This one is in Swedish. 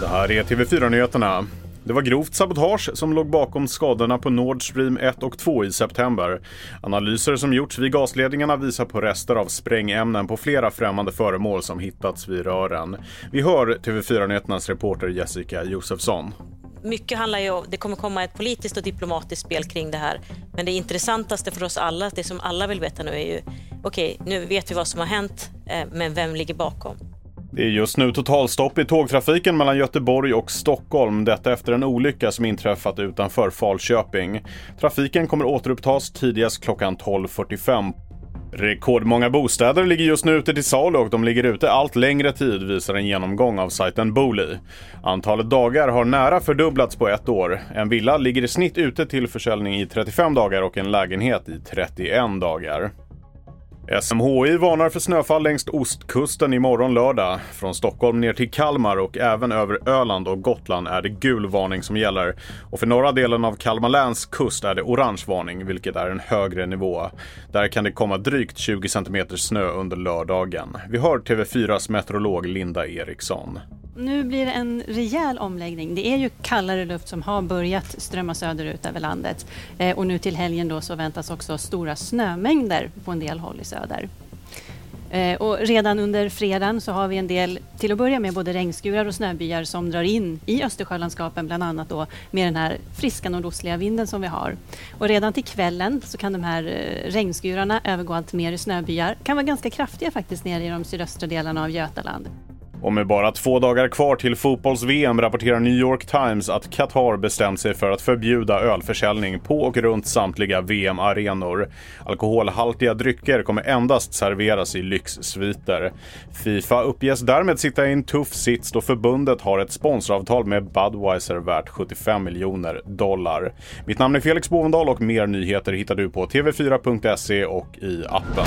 Det här är TV4-nyheterna. Det var grovt sabotage som låg bakom skadorna på Nord Stream 1 och 2 i september. Analyser som gjorts vid gasledningarna visar på rester av sprängämnen på flera främmande föremål som hittats vid rören. Vi hör TV4-nyheternas reporter Jessica Josefsson. Mycket handlar ju om, det kommer komma ett politiskt och diplomatiskt spel kring det här. Men det intressantaste för oss alla, det som alla vill veta nu är ju, okej, okay, nu vet vi vad som har hänt, eh, men vem ligger bakom? Det är just nu totalstopp i tågtrafiken mellan Göteborg och Stockholm. Detta efter en olycka som inträffat utanför Falköping. Trafiken kommer återupptas tidigast klockan 12.45. Rekordmånga bostäder ligger just nu ute till salu och de ligger ute allt längre tid visar en genomgång av sajten Booli. Antalet dagar har nära fördubblats på ett år. En villa ligger i snitt ute till försäljning i 35 dagar och en lägenhet i 31 dagar. SMHI varnar för snöfall längs ostkusten imorgon lördag. Från Stockholm ner till Kalmar och även över Öland och Gotland är det gul varning som gäller. Och för norra delen av Kalmar läns kust är det orange varning, vilket är en högre nivå. Där kan det komma drygt 20 cm snö under lördagen. Vi hör TV4s meteorolog Linda Eriksson. Nu blir det en rejäl omläggning. Det är ju kallare luft som har börjat strömma söderut över landet. Eh, och nu till helgen då så väntas också stora snömängder på en del håll i söder. Eh, och redan under fredagen så har vi en del, till att börja med, både regnskurar och snöbyar som drar in i Östersjölandskapen, bland annat då med den här friska nordostliga vinden som vi har. Och redan till kvällen så kan de här eh, regnskurarna övergå allt mer i snöbyar. kan vara ganska kraftiga faktiskt nere i de sydöstra delarna av Götaland. Och med bara två dagar kvar till fotbolls-VM rapporterar New York Times att Qatar bestämt sig för att förbjuda ölförsäljning på och runt samtliga VM-arenor. Alkoholhaltiga drycker kommer endast serveras i lyxsviter. Fifa uppges därmed sitta i en tuff sits då förbundet har ett sponsoravtal med Budweiser värt 75 miljoner dollar. Mitt namn är Felix Bovendal och mer nyheter hittar du på tv4.se och i appen.